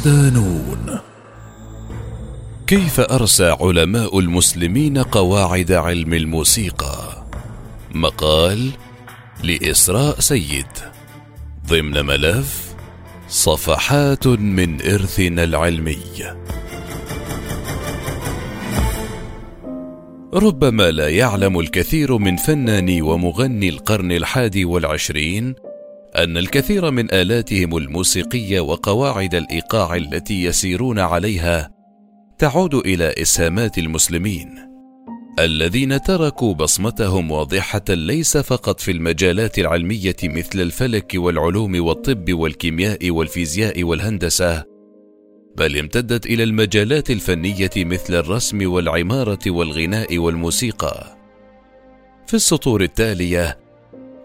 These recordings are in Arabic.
ودانون كيف أرسى علماء المسلمين قواعد علم الموسيقى؟ مقال لإسراء سيد. ضمن ملف صفحات من إرثنا العلمي. ربما لا يعلم الكثير من فناني ومغني القرن الحادي والعشرين أن الكثير من آلاتهم الموسيقية وقواعد الإيقاع التي يسيرون عليها تعود إلى إسهامات المسلمين الذين تركوا بصمتهم واضحة ليس فقط في المجالات العلمية مثل الفلك والعلوم والطب والكيمياء والفيزياء والهندسة بل امتدت إلى المجالات الفنية مثل الرسم والعمارة والغناء والموسيقى. في السطور التالية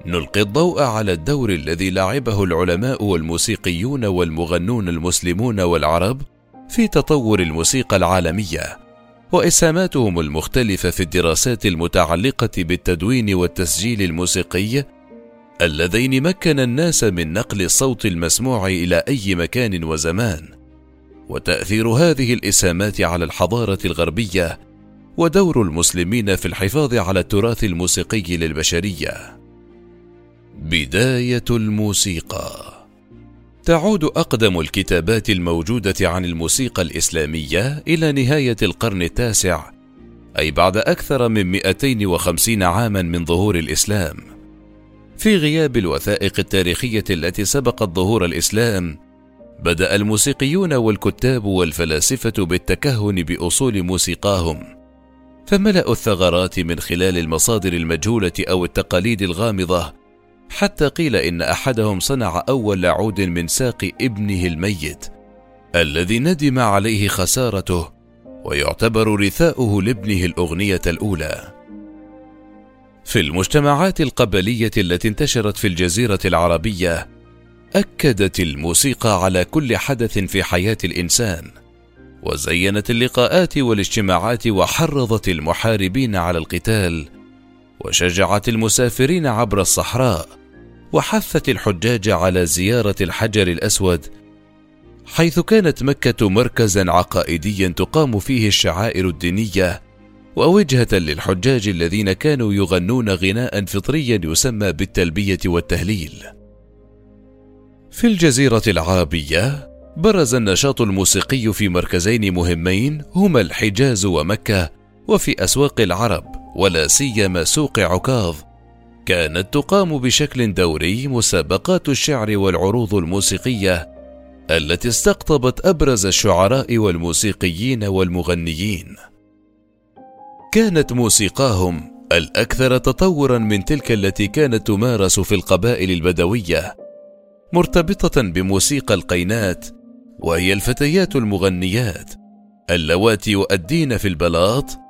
نلقي الضوء على الدور الذي لعبه العلماء والموسيقيون والمغنون المسلمون والعرب في تطور الموسيقى العالمية وإسهاماتهم المختلفة في الدراسات المتعلقة بالتدوين والتسجيل الموسيقي اللذين مكن الناس من نقل الصوت المسموع إلى أي مكان وزمان. وتأثير هذه الإسهامات على الحضارة الغربية ودور المسلمين في الحفاظ على التراث الموسيقي للبشرية. بداية الموسيقى. تعود أقدم الكتابات الموجودة عن الموسيقى الإسلامية إلى نهاية القرن التاسع أي بعد أكثر من 250 عاما من ظهور الإسلام. في غياب الوثائق التاريخية التي سبقت ظهور الإسلام بدأ الموسيقيون والكتاب والفلاسفة بالتكهن بأصول موسيقاهم فملأوا الثغرات من خلال المصادر المجهولة أو التقاليد الغامضة حتى قيل إن أحدهم صنع أول عود من ساق ابنه الميت الذي ندم عليه خسارته ويعتبر رثاؤه لابنه الأغنية الأولى. في المجتمعات القبلية التي انتشرت في الجزيرة العربية أكدت الموسيقى على كل حدث في حياة الإنسان وزينت اللقاءات والاجتماعات وحرضت المحاربين على القتال وشجعت المسافرين عبر الصحراء وحثت الحجاج على زيارة الحجر الأسود حيث كانت مكة مركزا عقائديا تقام فيه الشعائر الدينية ووجهة للحجاج الذين كانوا يغنون غناء فطريا يسمى بالتلبية والتهليل. في الجزيرة العربية برز النشاط الموسيقي في مركزين مهمين هما الحجاز ومكة وفي أسواق العرب. ولا سيما سوق عكاظ. كانت تقام بشكل دوري مسابقات الشعر والعروض الموسيقية التي استقطبت أبرز الشعراء والموسيقيين والمغنيين. كانت موسيقاهم الأكثر تطورا من تلك التي كانت تمارس في القبائل البدوية مرتبطة بموسيقى القينات وهي الفتيات المغنيات اللواتي يؤدين في البلاط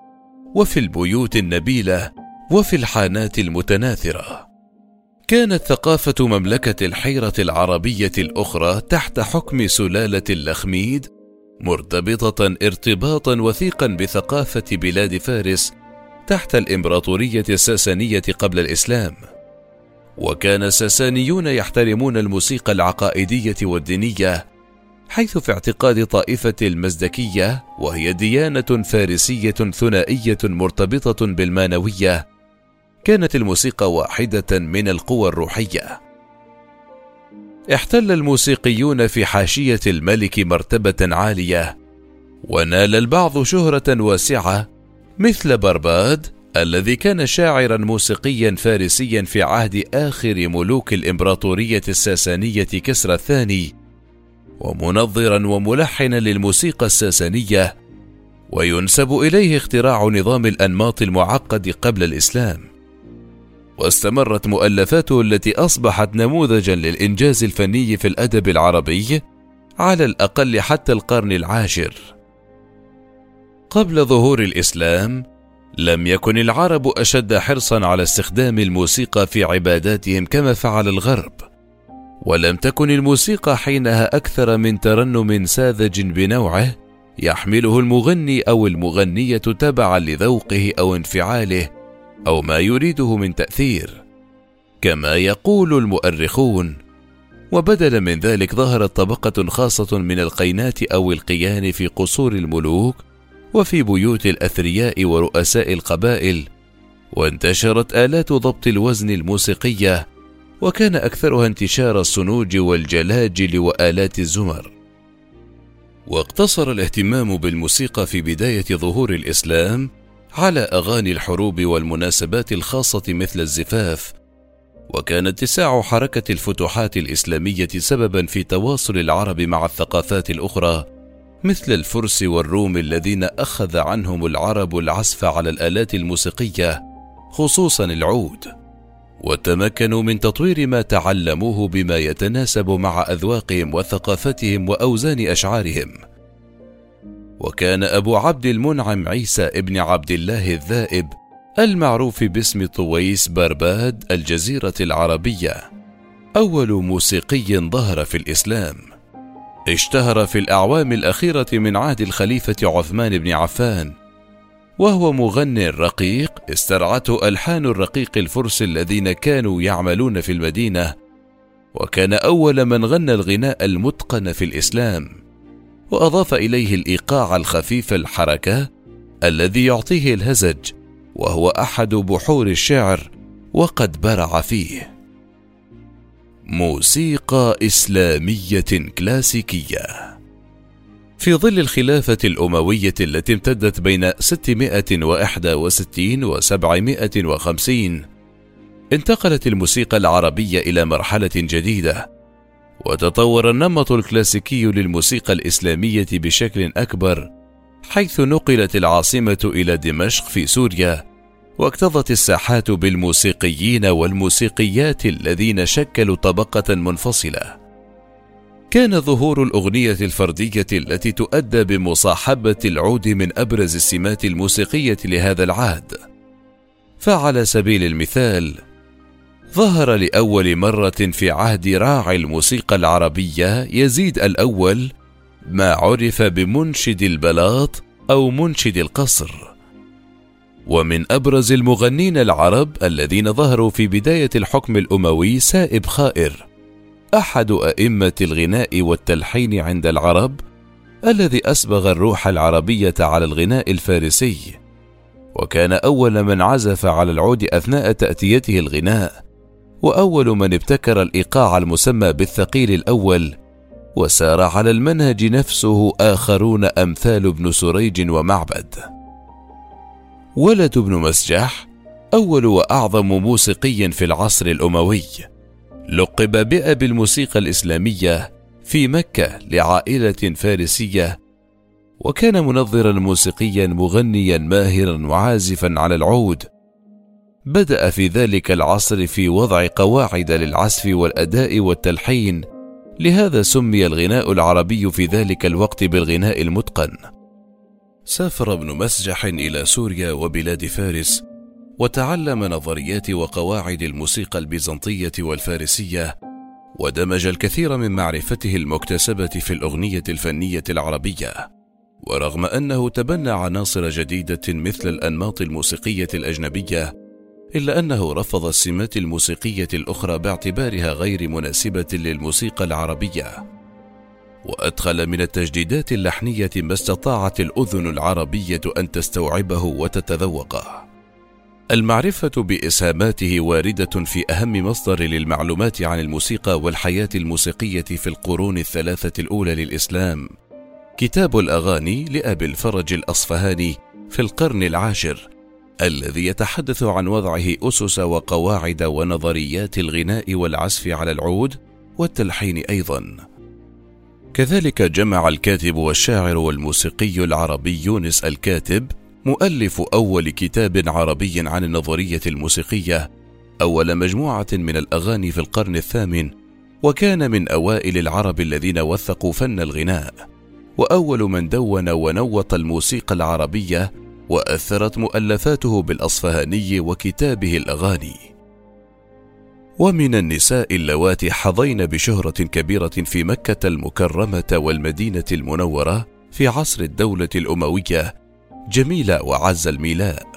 وفي البيوت النبيلة وفي الحانات المتناثرة. كانت ثقافة مملكة الحيرة العربية الأخرى تحت حكم سلالة اللخميد مرتبطة ارتباطا وثيقا بثقافة بلاد فارس تحت الإمبراطورية الساسانية قبل الإسلام. وكان الساسانيون يحترمون الموسيقى العقائدية والدينية حيث في اعتقاد طائفة المزدكية وهي ديانة فارسية ثنائية مرتبطة بالمانوية كانت الموسيقى واحدة من القوى الروحية. احتل الموسيقيون في حاشية الملك مرتبة عالية ونال البعض شهرة واسعة مثل برباد الذي كان شاعرا موسيقيا فارسيا في عهد آخر ملوك الإمبراطورية الساسانية كسرى الثاني ومنظرا وملحنا للموسيقى الساسانية وينسب إليه اختراع نظام الأنماط المعقد قبل الإسلام. واستمرت مؤلفاته التي أصبحت نموذجا للإنجاز الفني في الأدب العربي على الأقل حتى القرن العاشر. قبل ظهور الإسلام لم يكن العرب أشد حرصا على استخدام الموسيقى في عباداتهم كما فعل الغرب. ولم تكن الموسيقى حينها أكثر من ترنم ساذج بنوعه يحمله المغني أو المغنية تبعا لذوقه أو انفعاله أو ما يريده من تأثير كما يقول المؤرخون. وبدلا من ذلك ظهرت طبقة خاصة من القينات أو القيان في قصور الملوك وفي بيوت الأثرياء ورؤساء القبائل وانتشرت آلات ضبط الوزن الموسيقية وكان أكثرها انتشار الصنوج والجلاجل وآلات الزمر. واقتصر الاهتمام بالموسيقى في بداية ظهور الإسلام على أغاني الحروب والمناسبات الخاصة مثل الزفاف وكان اتساع حركة الفتوحات الإسلامية سببا في تواصل العرب مع الثقافات الأخرى مثل الفرس والروم الذين أخذ عنهم العرب العزف على الآلات الموسيقية خصوصا العود. وتمكنوا من تطوير ما تعلموه بما يتناسب مع أذواقهم وثقافتهم وأوزان أشعارهم. وكان أبو عبد المنعم عيسى ابن عبد الله الذائب المعروف باسم طويس برباد الجزيرة العربية أول موسيقي ظهر في الإسلام. اشتهر في الأعوام الأخيرة من عهد الخليفة عثمان بن عفان وهو مغني رقيق استرعته ألحان الرقيق الفرس الذين كانوا يعملون في المدينة وكان أول من غنى الغناء المتقن في الإسلام. وأضاف إليه الإيقاع الخفيف الحركة الذي يعطيه الهزج وهو أحد بحور الشعر وقد برع فيه. موسيقى إسلامية كلاسيكية. في ظل الخلافة الأموية التي امتدت بين 661 و 750 انتقلت الموسيقى العربية إلى مرحلة جديدة وتطور النمط الكلاسيكي للموسيقى الإسلامية بشكل أكبر حيث نقلت العاصمة إلى دمشق في سوريا واكتظت الساحات بالموسيقيين والموسيقيات الذين شكلوا طبقة منفصلة. كان ظهور الأغنية الفردية التي تؤدى بمصاحبة العود من أبرز السمات الموسيقية لهذا العهد. فعلى سبيل المثال، ظهر لأول مرة في عهد راعي الموسيقى العربية يزيد الأول ما عرف بمنشد البلاط أو منشد القصر ومن أبرز المغنين العرب الذين ظهروا في بداية الحكم الأموي سائب خائر أحد أئمة الغناء والتلحين عند العرب الذي أسبغ الروح العربية على الغناء الفارسي وكان أول من عزف على العود أثناء تأتيته الغناء وأول من ابتكر الإيقاع المسمى بالثقيل الأول وسار على المنهج نفسه آخرون أمثال ابن سريج ومعبد. ولد ابن مسجح أول وأعظم موسيقي في العصر الأموي، لقب بأبي الموسيقى الإسلامية في مكة لعائلة فارسية، وكان منظرا موسيقيا مغنيا ماهرا وعازفا على العود. بدأ في ذلك العصر في وضع قواعد للعزف والأداء والتلحين لهذا سمي الغناء العربي في ذلك الوقت بالغناء المتقن سافر ابن مسجح إلى سوريا وبلاد فارس وتعلم نظريات وقواعد الموسيقى البيزنطية والفارسية ودمج الكثير من معرفته المكتسبة في الأغنية الفنية العربية ورغم أنه تبنى عناصر جديدة مثل الأنماط الموسيقية الأجنبية إلا أنه رفض السمات الموسيقية الأخرى باعتبارها غير مناسبة للموسيقى العربية. وأدخل من التجديدات اللحنية ما استطاعت الأذن العربية أن تستوعبه وتتذوقه. المعرفة بإسهاماته واردة في أهم مصدر للمعلومات عن الموسيقى والحياة الموسيقية في القرون الثلاثة الأولى للإسلام. كتاب الأغاني لأبي الفرج الأصفهاني في القرن العاشر الذي يتحدث عن وضعه أسس وقواعد ونظريات الغناء والعزف على العود والتلحين أيضا كذلك جمع الكاتب والشاعر والموسيقي العربي يونس الكاتب مؤلف أول كتاب عربي عن النظرية الموسيقية أول مجموعة من الأغاني في القرن الثامن وكان من أوائل العرب الذين وثقوا فن الغناء. وأول من دون ونوط الموسيقى العربية وأثرت مؤلفاته بالأصفهاني وكتابه الأغاني. ومن النساء اللواتي حظين بشهرة كبيرة في مكة المكرمة والمدينة المنورة في عصر الدولة الأموية جميله وعز الميلاء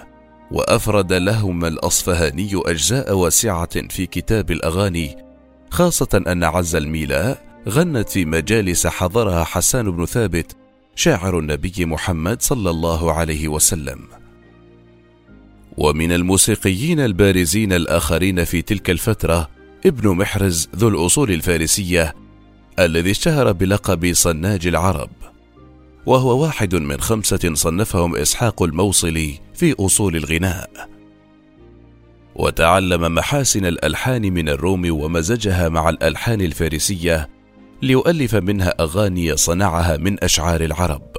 وأفرد لهما الأصفهاني أجزاء واسعة في كتاب الأغاني خاصة أن عز الميلاء غنت في مجالس حضرها حسان بن ثابت شاعر النبي محمد صلى الله عليه وسلم. ومن الموسيقيين البارزين الآخرين في تلك الفترة ابن محرز ذو الأصول الفارسية الذي اشتهر بلقب صناج العرب. وهو واحد من خمسة صنفهم إسحاق الموصلي في أصول الغناء. وتعلم محاسن الألحان من الروم ومزجها مع الألحان الفارسية ليؤلف منها أغاني صنعها من أشعار العرب.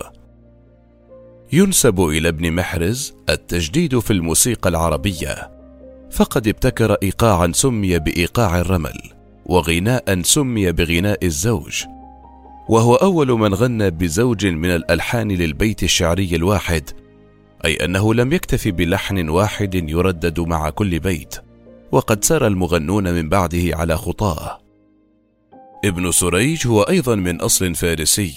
ينسب إلى ابن محرز التجديد في الموسيقى العربية فقد ابتكر إيقاعا سمي بإيقاع الرمل وغناء سمي بغناء الزوج وهو أول من غنى بزوج من الألحان للبيت الشعري الواحد أي أنه لم يكتف بلحن واحد يردد مع كل بيت وقد سار المغنون من بعده على خطاه. ابن سريج هو أيضا من أصل فارسي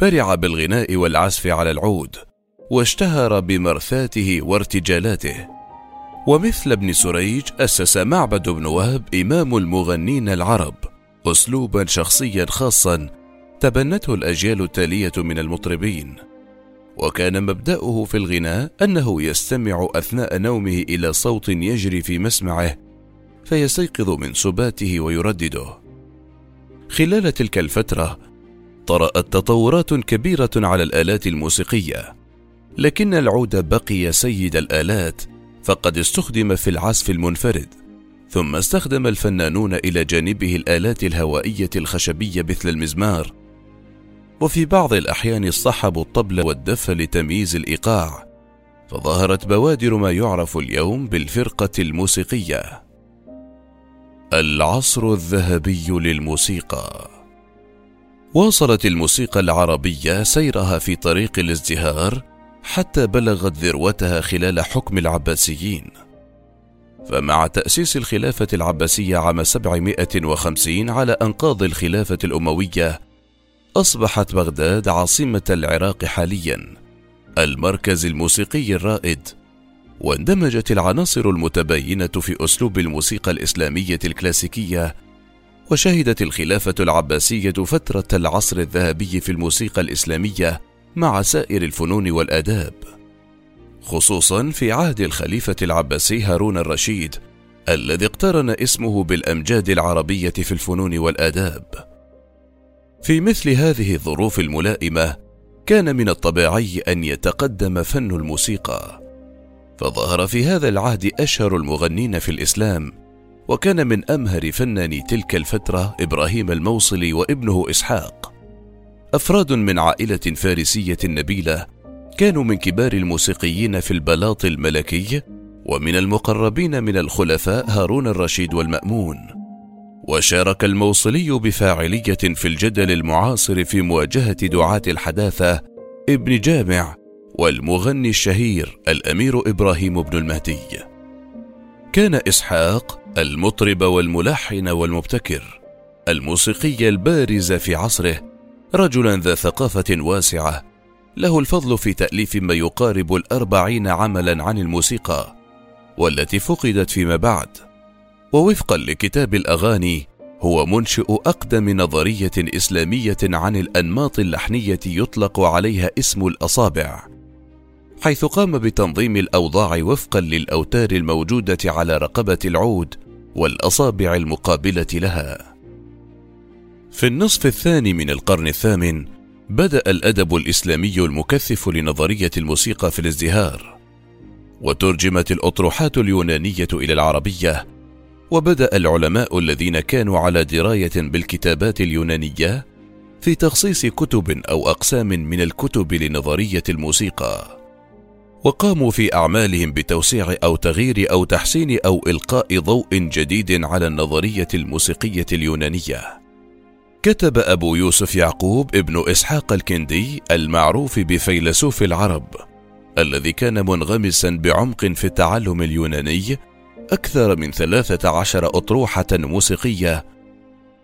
برع بالغناء والعزف على العود واشتهر بمرثاته وارتجالاته. ومثل ابن سريج أسس معبد بن وهب إمام المغنين العرب أسلوبا شخصيا خاصا تبنته الأجيال التالية من المطربين وكان مبدأه في الغناء أنه يستمع أثناء نومه إلى صوت يجري في مسمعه فيستيقظ من سباته ويردده. خلال تلك الفترة طرأت تطورات كبيرة على الآلات الموسيقية لكن العود بقي سيد الآلات فقد استخدم في العزف المنفرد ثم استخدم الفنانون إلى جانبه الآلات الهوائية الخشبية مثل المزمار وفي بعض الأحيان اصطحبوا الطبل والدف لتمييز الإيقاع فظهرت بوادر ما يعرف اليوم بالفرقة الموسيقية. العصر الذهبي للموسيقى. واصلت الموسيقى العربية سيرها في طريق الازدهار حتى بلغت ذروتها خلال حكم العباسيين. فمع تأسيس الخلافة العباسية عام 750 على أنقاض الخلافة الأموية أصبحت بغداد عاصمة العراق حاليا المركز الموسيقي الرائد واندمجت العناصر المتباينة في أسلوب الموسيقى الإسلامية الكلاسيكية وشهدت الخلافة العباسية فترة العصر الذهبي في الموسيقى الإسلامية مع سائر الفنون والآداب. خصوصا في عهد الخليفة العباسي هارون الرشيد الذي اقترن اسمه بالأمجاد العربية في الفنون والآداب. في مثل هذه الظروف الملائمة كان من الطبيعي أن يتقدم فن الموسيقى. فظهر في هذا العهد أشهر المغنين في الإسلام وكان من أمهر فناني تلك الفترة إبراهيم الموصلي وابنه إسحاق. أفراد من عائلة فارسية نبيلة كانوا من كبار الموسيقيين في البلاط الملكي ومن المقربين من الخلفاء هارون الرشيد والمأمون. وشارك الموصلي بفاعلية في الجدل المعاصر في مواجهة دعاة الحداثة ابن جامع والمغني الشهير الأمير إبراهيم بن المهدي. كان إسحاق المطرب والملحن والمبتكر الموسيقي البارز في عصره رجلا ذا ثقافة واسعة. له الفضل في تأليف ما يقارب الأربعين عملا عن الموسيقى والتي فقدت فيما بعد. ووفقا لكتاب الأغاني هو منشئ أقدم نظرية إسلامية عن الأنماط اللحنية يطلق عليها اسم الأصابع. حيث قام بتنظيم الأوضاع وفقا للأوتار الموجودة على رقبة العود والأصابع المقابلة لها. في النصف الثاني من القرن الثامن بدأ الأدب الإسلامي المكثف لنظرية الموسيقى في الازدهار وترجمت الأطروحات اليونانية إلى العربية وبدأ العلماء الذين كانوا على دراية بالكتابات اليونانية في تخصيص كتب أو أقسام من الكتب لنظرية الموسيقى وقاموا في أعمالهم بتوسيع أو تغيير أو تحسين أو إلقاء ضوء جديد على النظرية الموسيقية اليونانية. كتب أبو يوسف يعقوب ابن إسحاق الكندي المعروف بفيلسوف العرب الذي كان منغمسا بعمق في التعلم اليوناني أكثر من ثلاثة عشر أطروحة موسيقية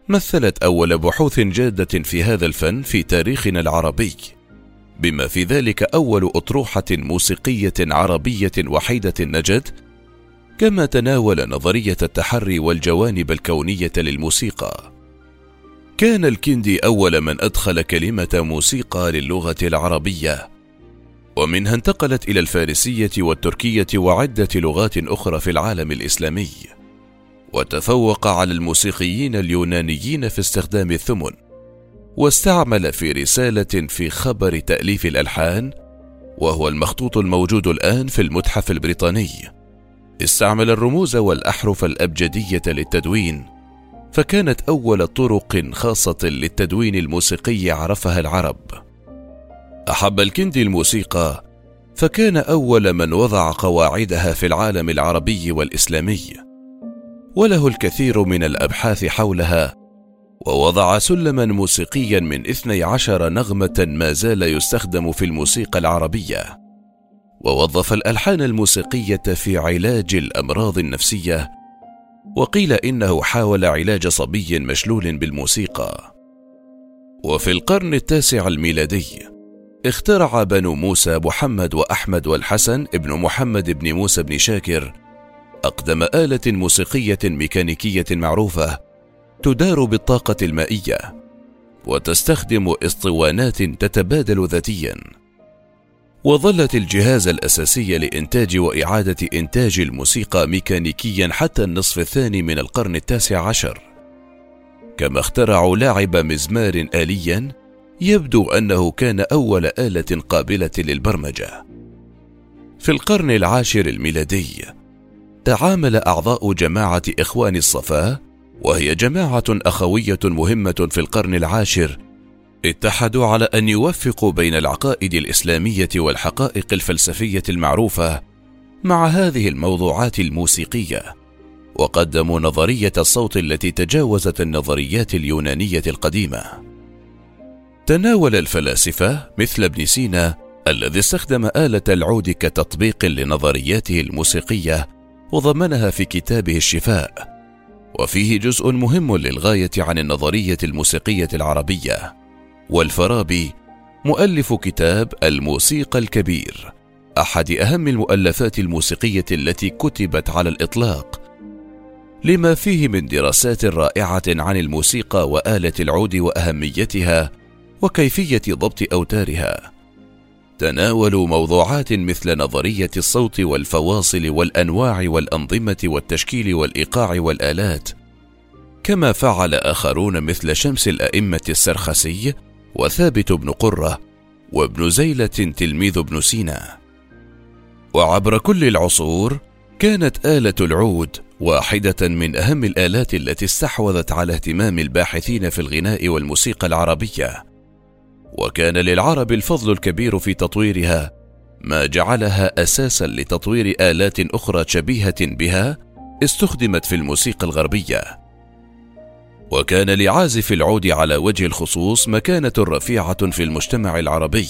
مثلت أول بحوث جادة في هذا الفن في تاريخنا العربي بما في ذلك أول أطروحة موسيقية عربية وحيدة النجد كما تناول نظرية التحري والجوانب الكونية للموسيقى. كان الكندي أول من أدخل كلمة موسيقى للغة العربية. ومنها انتقلت إلى الفارسية والتركية وعدة لغات أخرى في العالم الإسلامي. وتفوق على الموسيقيين اليونانيين في استخدام الثمن واستعمل في رسالة في خبر تأليف الألحان وهو المخطوط الموجود الآن في المتحف البريطاني. استعمل الرموز والأحرف الأبجدية للتدوين فكانت أول طرق خاصة للتدوين الموسيقي عرفها العرب. أحب الكندي الموسيقى فكان أول من وضع قواعدها في العالم العربي والإسلامي. وله الكثير من الأبحاث حولها ووضع سلما موسيقيا من اثني عشر نغمة ما زال يستخدم في الموسيقى العربية. ووظف الألحان الموسيقية في علاج الأمراض النفسية وقيل إنه حاول علاج صبي مشلول بالموسيقى. وفي القرن التاسع الميلادي اخترع بنو موسى محمد وأحمد والحسن ابن محمد بن موسى بن شاكر أقدم آلة موسيقية ميكانيكية معروفة تدار بالطاقة المائية وتستخدم اسطوانات تتبادل ذاتيا. وظلت الجهاز الأساسي لإنتاج وإعادة إنتاج الموسيقى ميكانيكيا حتى النصف الثاني من القرن التاسع عشر. كما اخترعوا لاعب مزمار اليا يبدو أنه كان أول آلة قابلة للبرمجة. في القرن العاشر الميلادي تعامل أعضاء جماعة إخوان الصفا وهي جماعة أخوية مهمة في القرن العاشر اتحدوا على أن يوفقوا بين العقائد الإسلامية والحقائق الفلسفية المعروفة مع هذه الموضوعات الموسيقية وقدموا نظرية الصوت التي تجاوزت النظريات اليونانية القديمة. تناول الفلاسفة مثل ابن سينا الذي استخدم آلة العود كتطبيق لنظرياته الموسيقية وضمنها في كتابه الشفاء. وفيه جزء مهم للغاية عن النظرية الموسيقية العربية. والفارابي مؤلف كتاب الموسيقى الكبير أحد أهم المؤلفات الموسيقية التي كتبت على الإطلاق. لما فيه من دراسات رائعة عن الموسيقى وآلة العود وأهميتها وكيفية ضبط أوتارها. تناولوا موضوعات مثل نظرية الصوت والفواصل والأنواع والأنظمة والتشكيل والإيقاع والآلات. كما فعل آخرون مثل شمس الأئمة السرخسي وثابت بن قرة وابن زيلة تلميذ ابن سينا. وعبر كل العصور كانت آلة العود واحدة من أهم الآلات التي استحوذت على اهتمام الباحثين في الغناء والموسيقى العربية. وكان للعرب الفضل الكبير في تطويرها ما جعلها أساسا لتطوير آلات أخرى شبيهة بها استخدمت في الموسيقى الغربية. وكان لعازف العود على وجه الخصوص مكانة رفيعة في المجتمع العربي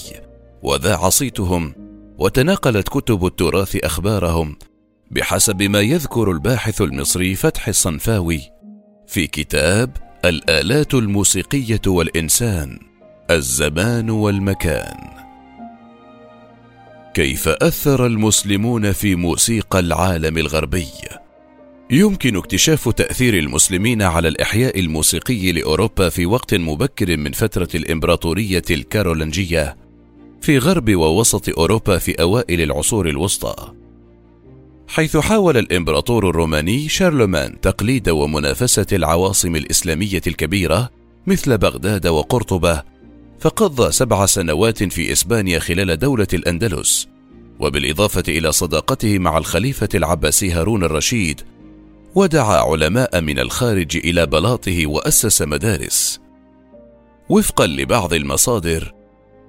وذاع صيتهم وتناقلت كتب التراث أخبارهم بحسب ما يذكر الباحث المصري فتح الصنفاوي في كتاب الآلات الموسيقية والإنسان. الزمان والمكان. كيف أثر المسلمون في موسيقى العالم الغربي؟ يمكن اكتشاف تأثير المسلمين على الإحياء الموسيقي لأوروبا في وقت مبكر من فترة الإمبراطورية الكارولنجيه في غرب ووسط أوروبا في أوائل العصور الوسطى. حيث حاول الإمبراطور الروماني شارلمان تقليد ومنافسة العواصم الإسلامية الكبيرة مثل بغداد وقرطبة فقضى سبع سنوات في إسبانيا خلال دولة الأندلس وبالإضافة إلى صداقته مع الخليفة العباسي هارون الرشيد ودعا علماء من الخارج إلى بلاطه وأسس مدارس. وفقا لبعض المصادر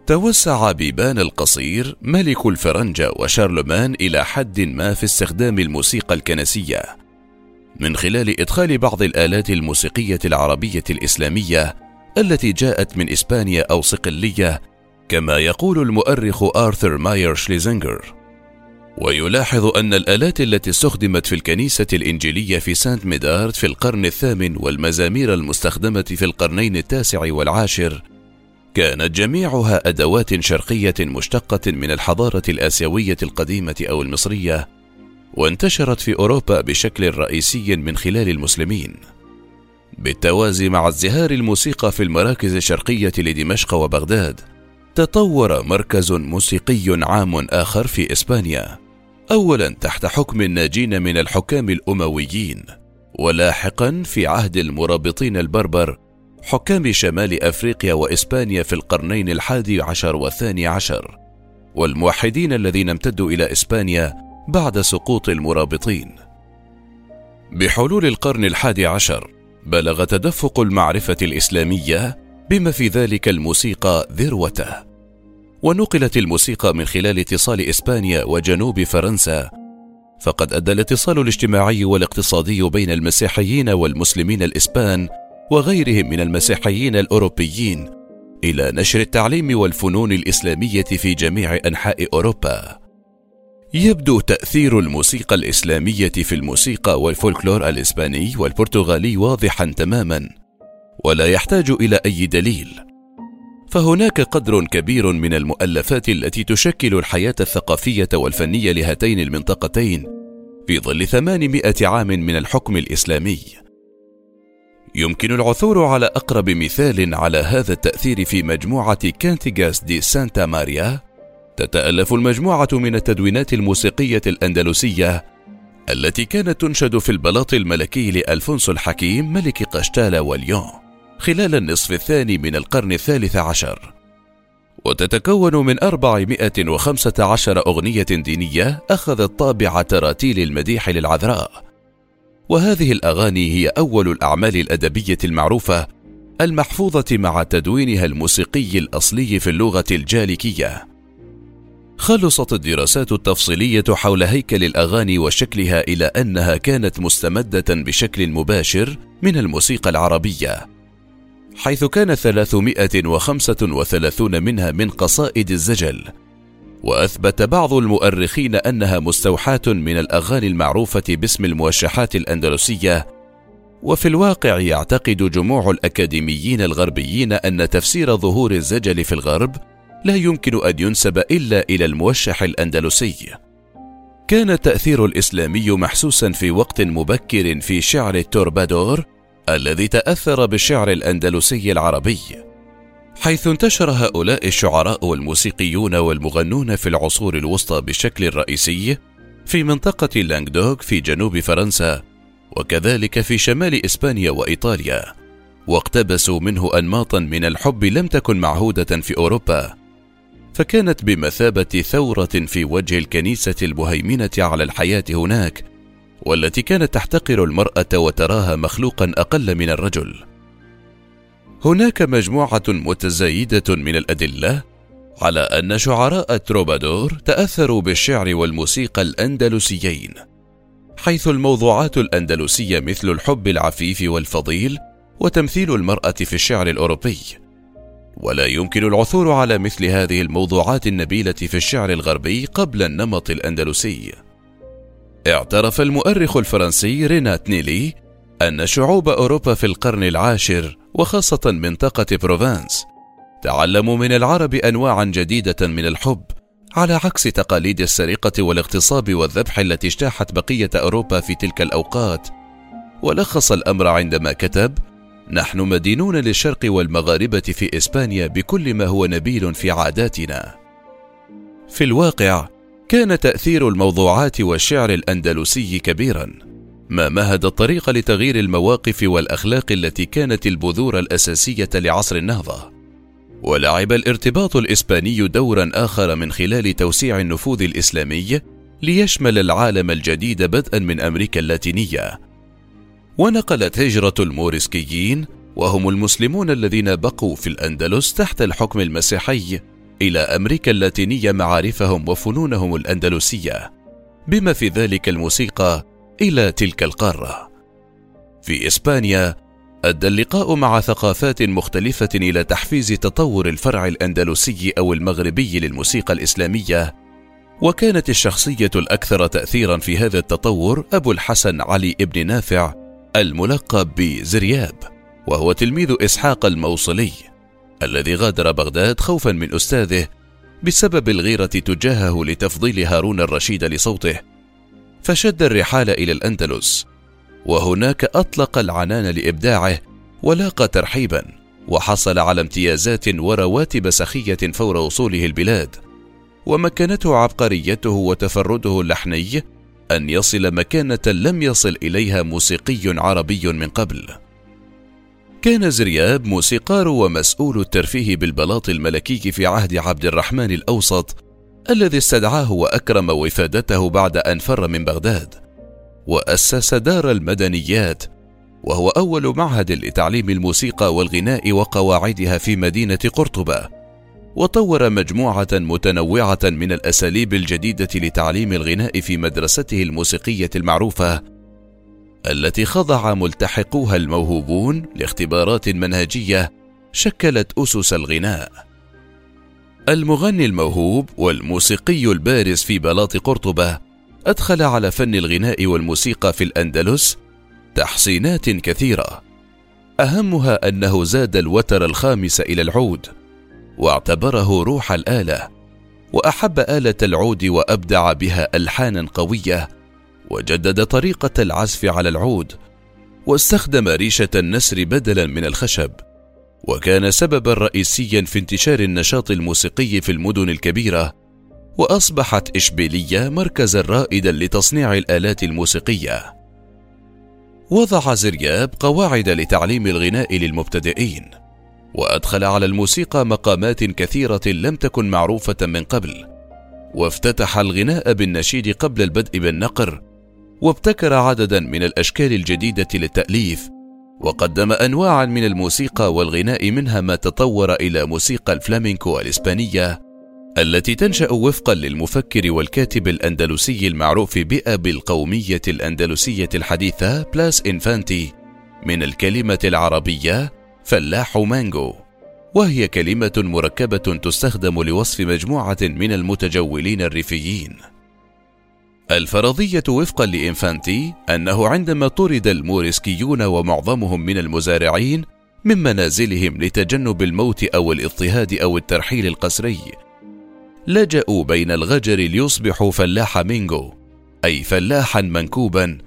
توسع بيبان القصير ملك الفرنجة وشارلمان إلى حد ما في استخدام الموسيقى الكنسية من خلال إدخال بعض الآلات الموسيقية العربية الإسلامية التي جاءت من إسبانيا أو صقلية كما يقول المؤرخ آرثر ماير شليزنجر. ويلاحظ أن الآلات التي استخدمت في الكنيسة الإنجيلية في سانت ميدارد في القرن الثامن والمزامير المستخدمة في القرنين التاسع والعاشر كانت جميعها أدوات شرقية مشتقة من الحضارة الآسيوية القديمة أو المصرية وانتشرت في أوروبا بشكل رئيسي من خلال المسلمين. بالتوازي مع ازدهار الموسيقى في المراكز الشرقية لدمشق وبغداد تطور مركز موسيقي عام آخر في إسبانيا اولا تحت حكم الناجين من الحكام الأمويين ولاحقا في عهد المرابطين البربر حكام شمال أفريقيا وإسبانيا في القرنين الحادي عشر والثاني عشر والموحدين الذين امتدوا إلى إسبانيا بعد سقوط المرابطين. بحلول القرن الحادي عشر بلغ تدفق المعرفة الإسلامية بما في ذلك الموسيقى ذروته. ونقلت الموسيقى من خلال اتصال إسبانيا وجنوب فرنسا. فقد أدى الاتصال الاجتماعي والاقتصادي بين المسيحيين والمسلمين الإسبان وغيرهم من المسيحيين الأوروبيين إلى نشر التعليم والفنون الإسلامية في جميع أنحاء أوروبا. يبدو تأثير الموسيقى الإسلامية في الموسيقى والفولكلور الإسباني والبرتغالي واضحا تماما ولا يحتاج إلى أي دليل. فهناك قدر كبير من المؤلفات التي تشكل الحياة الثقافية والفنية لهاتين المنطقتين في ظل ثمانمائة عام من الحكم الإسلامي. يمكن العثور على أقرب مثال على هذا التأثير في مجموعة كانتيغاس دي سانتا ماريا تتألف المجموعة من التدوينات الموسيقية الأندلسية التي كانت تنشد في البلاط الملكي لألفونسو الحكيم ملك قشتالة وليون خلال النصف الثاني من القرن الثالث عشر. وتتكون من 415 أغنية دينية أخذت طابع تراتيل المديح للعذراء. وهذه الأغاني هي أول الأعمال الأدبية المعروفة المحفوظة مع تدوينها الموسيقي الأصلي في اللغة الجاليكية خلصت الدراسات التفصيلية حول هيكل الأغاني وشكلها إلى أنها كانت مستمدة بشكل مباشر من الموسيقى العربية. حيث كان 335 منها من قصائد الزجل. وأثبت بعض المؤرخين أنها مستوحاة من الأغاني المعروفة باسم الموشحات الأندلسية. وفي الواقع يعتقد جموع الأكاديميين الغربيين أن تفسير ظهور الزجل في الغرب لا يمكن أن ينسب إلا إلى الموشح الأندلسي. كان التاثير الإسلامي محسوسا في وقت مبكر في شعر التوربادور الذي تأثر بالشعر الأندلسي العربي حيث انتشر هؤلاء الشعراء والموسيقيون والمغنون في العصور الوسطى بشكل رئيسي في منطقة لانغدوك في جنوب فرنسا وكذلك في شمال إسبانيا وإيطاليا واقتبسوا منه أنماطا من الحب لم تكن معهودة في أوروبا. فكانت بمثابة ثورة في وجه الكنيسة المهيمنة على الحياة هناك والتي كانت تحتقر المرأة وتراها مخلوقا أقل من الرجل. هناك مجموعة متزايدة من الأدلة على أن شعراء التروبادور تأثروا بالشعر والموسيقى الأندلسيين، حيث الموضوعات الأندلسية مثل الحب العفيف والفضيلة وتمثيل المرأة في الشعر الأوروبي، ولا يمكن العثور على مثل هذه الموضوعات النبيلة في الشعر الغربي قبل النمط الأندلسي. اعترف المؤرخ الفرنسي رينات نيلي أن شعوب أوروبا في القرن العاشر وخاصة منطقة بروفانس تعلموا من العرب أنواعا جديدة من الحب على عكس تقاليد السرقة والاغتصاب والذبح التي اجتاحت بقية أوروبا في تلك الأوقات ولخص الأمر عندما كتب نحن مدينون للشرق والمغاربة في إسبانيا بكل ما هو نبيل في عاداتنا. في الواقع كان تأثير الموضوعات والشعر الأندلسي كبيرا ما مهد الطريق لتغيير المواقف والأخلاق التي كانت البذور الأساسية لعصر النهضة. ولعب الارتباط الإسباني دورا آخر من خلال توسيع النفوذ الإسلامي ليشمل العالم الجديد بدءا من أمريكا اللاتينية. ونقلت هجرة الموريسكيين وهم المسلمون الذين بقوا في الأندلس تحت الحكم المسيحي إلى أمريكا اللاتينية معارفهم وفنونهم الأندلسية بما في ذلك الموسيقى إلى تلك القارة. في إسبانيا أدى اللقاء مع ثقافات مختلفة إلى تحفيز تطور الفرع الأندلسي أو المغربي للموسيقى الإسلامية وكانت الشخصية الأكثر تاثيرا في هذا التطور أبو الحسن علي ابن نافع الملقب بزرياب وهو تلميذ إسحاق الموصلي الذي غادر بغداد خوفا من أستاذه بسبب الغيرة تجاهه لتفضيل هارون الرشيد لصوته. فشد الرحال إلى الأندلس وهناك أطلق العنان لإبداعه ولاقى ترحيبا وحصل على امتيازات ورواتب سخية فور وصوله البلاد ومكنته عبقريته وتفرده اللحني أن يصل مكانة لم يصل إليها موسيقي عربي من قبل. كان زرياب موسيقار ومسؤول الترفيه بالبلاط الملكي في عهد عبد الرحمن الأوسط الذي استدعاه وأكرم وفادته بعد أن فر من بغداد وأسس دار المدنيات وهو أول معهد لتعليم الموسيقى والغناء وقواعدها في مدينة قرطبة. وطور مجموعة متنوعة من الأساليب الجديدة لتعليم الغناء في مدرسته الموسيقية المعروفة التي خضع ملتحقوها الموهوبون لاختبارات منهجية شكلت أسس الغناء. المغني الموهوب والموسيقي البارز في بلاط قرطبة أدخل على فن الغناء والموسيقى في الأندلس تحسينات كثيرة أهمها أنه زاد الوتر الخامس إلى العود واعتبره روح الآلة وأحب آلة العود وأبدع بها ألحانا قوية وجدد طريقة العزف على العود واستخدم ريشة النسر بدلا من الخشب وكان سببا رئيسيا في انتشار النشاط الموسيقي في المدن الكبيرة وأصبحت إشبيلية مركزا رائدا لتصنيع الآلات الموسيقية. وضع زرياب قواعد لتعليم الغناء للمبتدئين. وأدخل على الموسيقى مقامات كثيرة لم تكن معروفة من قبل. وافتتح الغناء بالنشيد قبل البدء بالنقر وابتكر عددا من الأشكال الجديدة للتأليف وقدم انواعا من الموسيقى والغناء منها ما تطور إلى موسيقى الفلامينكو الاسبانيه التي تنشأ وفقا للمفكر والكاتب الأندلسي المعروف بأبي القومية الأندلسية الحديثة بلاس إنفانتي من الكلمة العربية فلاح مانجو وهي كلمة مركبة تستخدم لوصف مجموعة من المتجولين الريفيين. الفرضية وفقا لإنفانتي أنه عندما طرد الموريسكيون ومعظمهم من المزارعين من منازلهم لتجنب الموت أو الاضطهاد أو الترحيل القسري لجأوا بين الغجر ليصبحوا فلاح مينغو أي فلاحا منكوبا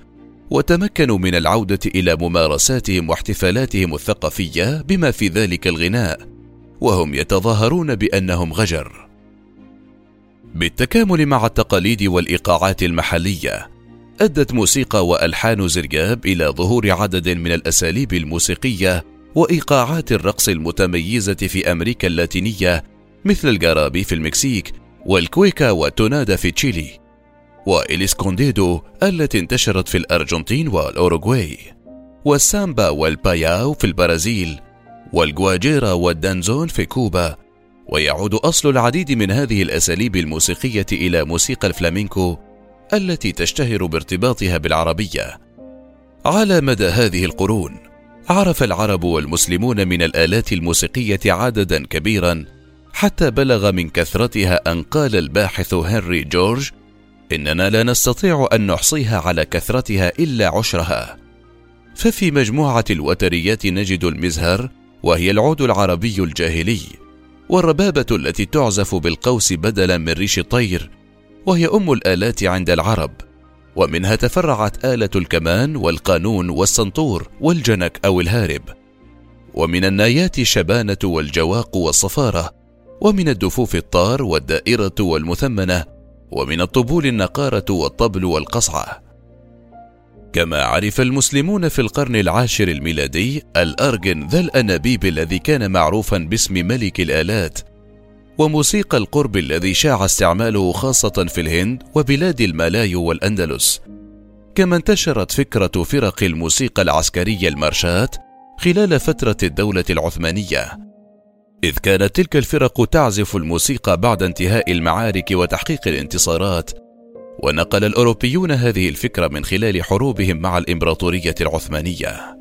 وتمكنوا من العودة إلى ممارساتهم واحتفالاتهم الثقافية بما في ذلك الغناء وهم يتظاهرون بأنهم غجر. بالتكامل مع التقاليد والإيقاعات المحلية أدت موسيقى وألحان زرجاب إلى ظهور عدد من الأساليب الموسيقية وإيقاعات الرقص المتميزة في أمريكا اللاتينية مثل الجارابي في المكسيك والكويكا والتونادا في تشيلي. والإسكونديدو التي انتشرت في الأرجنتين والأوروغواي والسامبا والباياو في البرازيل والجواجيرا والدانزون في كوبا ويعود أصل العديد من هذه الأساليب الموسيقية إلى موسيقى الفلامينكو التي تشتهر بارتباطها بالعربية. على مدى هذه القرون عرف العرب والمسلمون من الآلات الموسيقية عددا كبيرا حتى بلغ من كثرتها ان قال الباحث هنري جورج إننا لا نستطيع أن نحصيها على كثرتها إلا عشرها. ففي مجموعة الوتريات نجد المزهر وهي العود العربي الجاهلي والربابة التي تعزف بالقوس بدلا من ريش الطير وهي أم الآلات عند العرب. ومنها تفرعت آلة الكمان والقانون والسنطور والجنك أو الهارب. ومن النايات الشبانة والجواق والصفارة ومن الدفوف الطار والدائرة والمثمنة ومن الطبول النقارة والطبل والقصعة. كما عرف المسلمون في القرن العاشر الميلادي الأرجن ذا الأنابيب الذي كان معروفا باسم ملك الآلات وموسيقى القرب الذي شاع استعماله خاصة في الهند وبلاد المالايو والأندلس. كما انتشرت فكرة فرق الموسيقى العسكرية المارشات خلال فترة الدولة العثمانية. إذ كانت تلك الفرق تعزف الموسيقى بعد انتهاء المعارك وتحقيق الانتصارات ونقل الأوروبيون هذه الفكرة من خلال حروبهم مع الإمبراطورية العثمانية.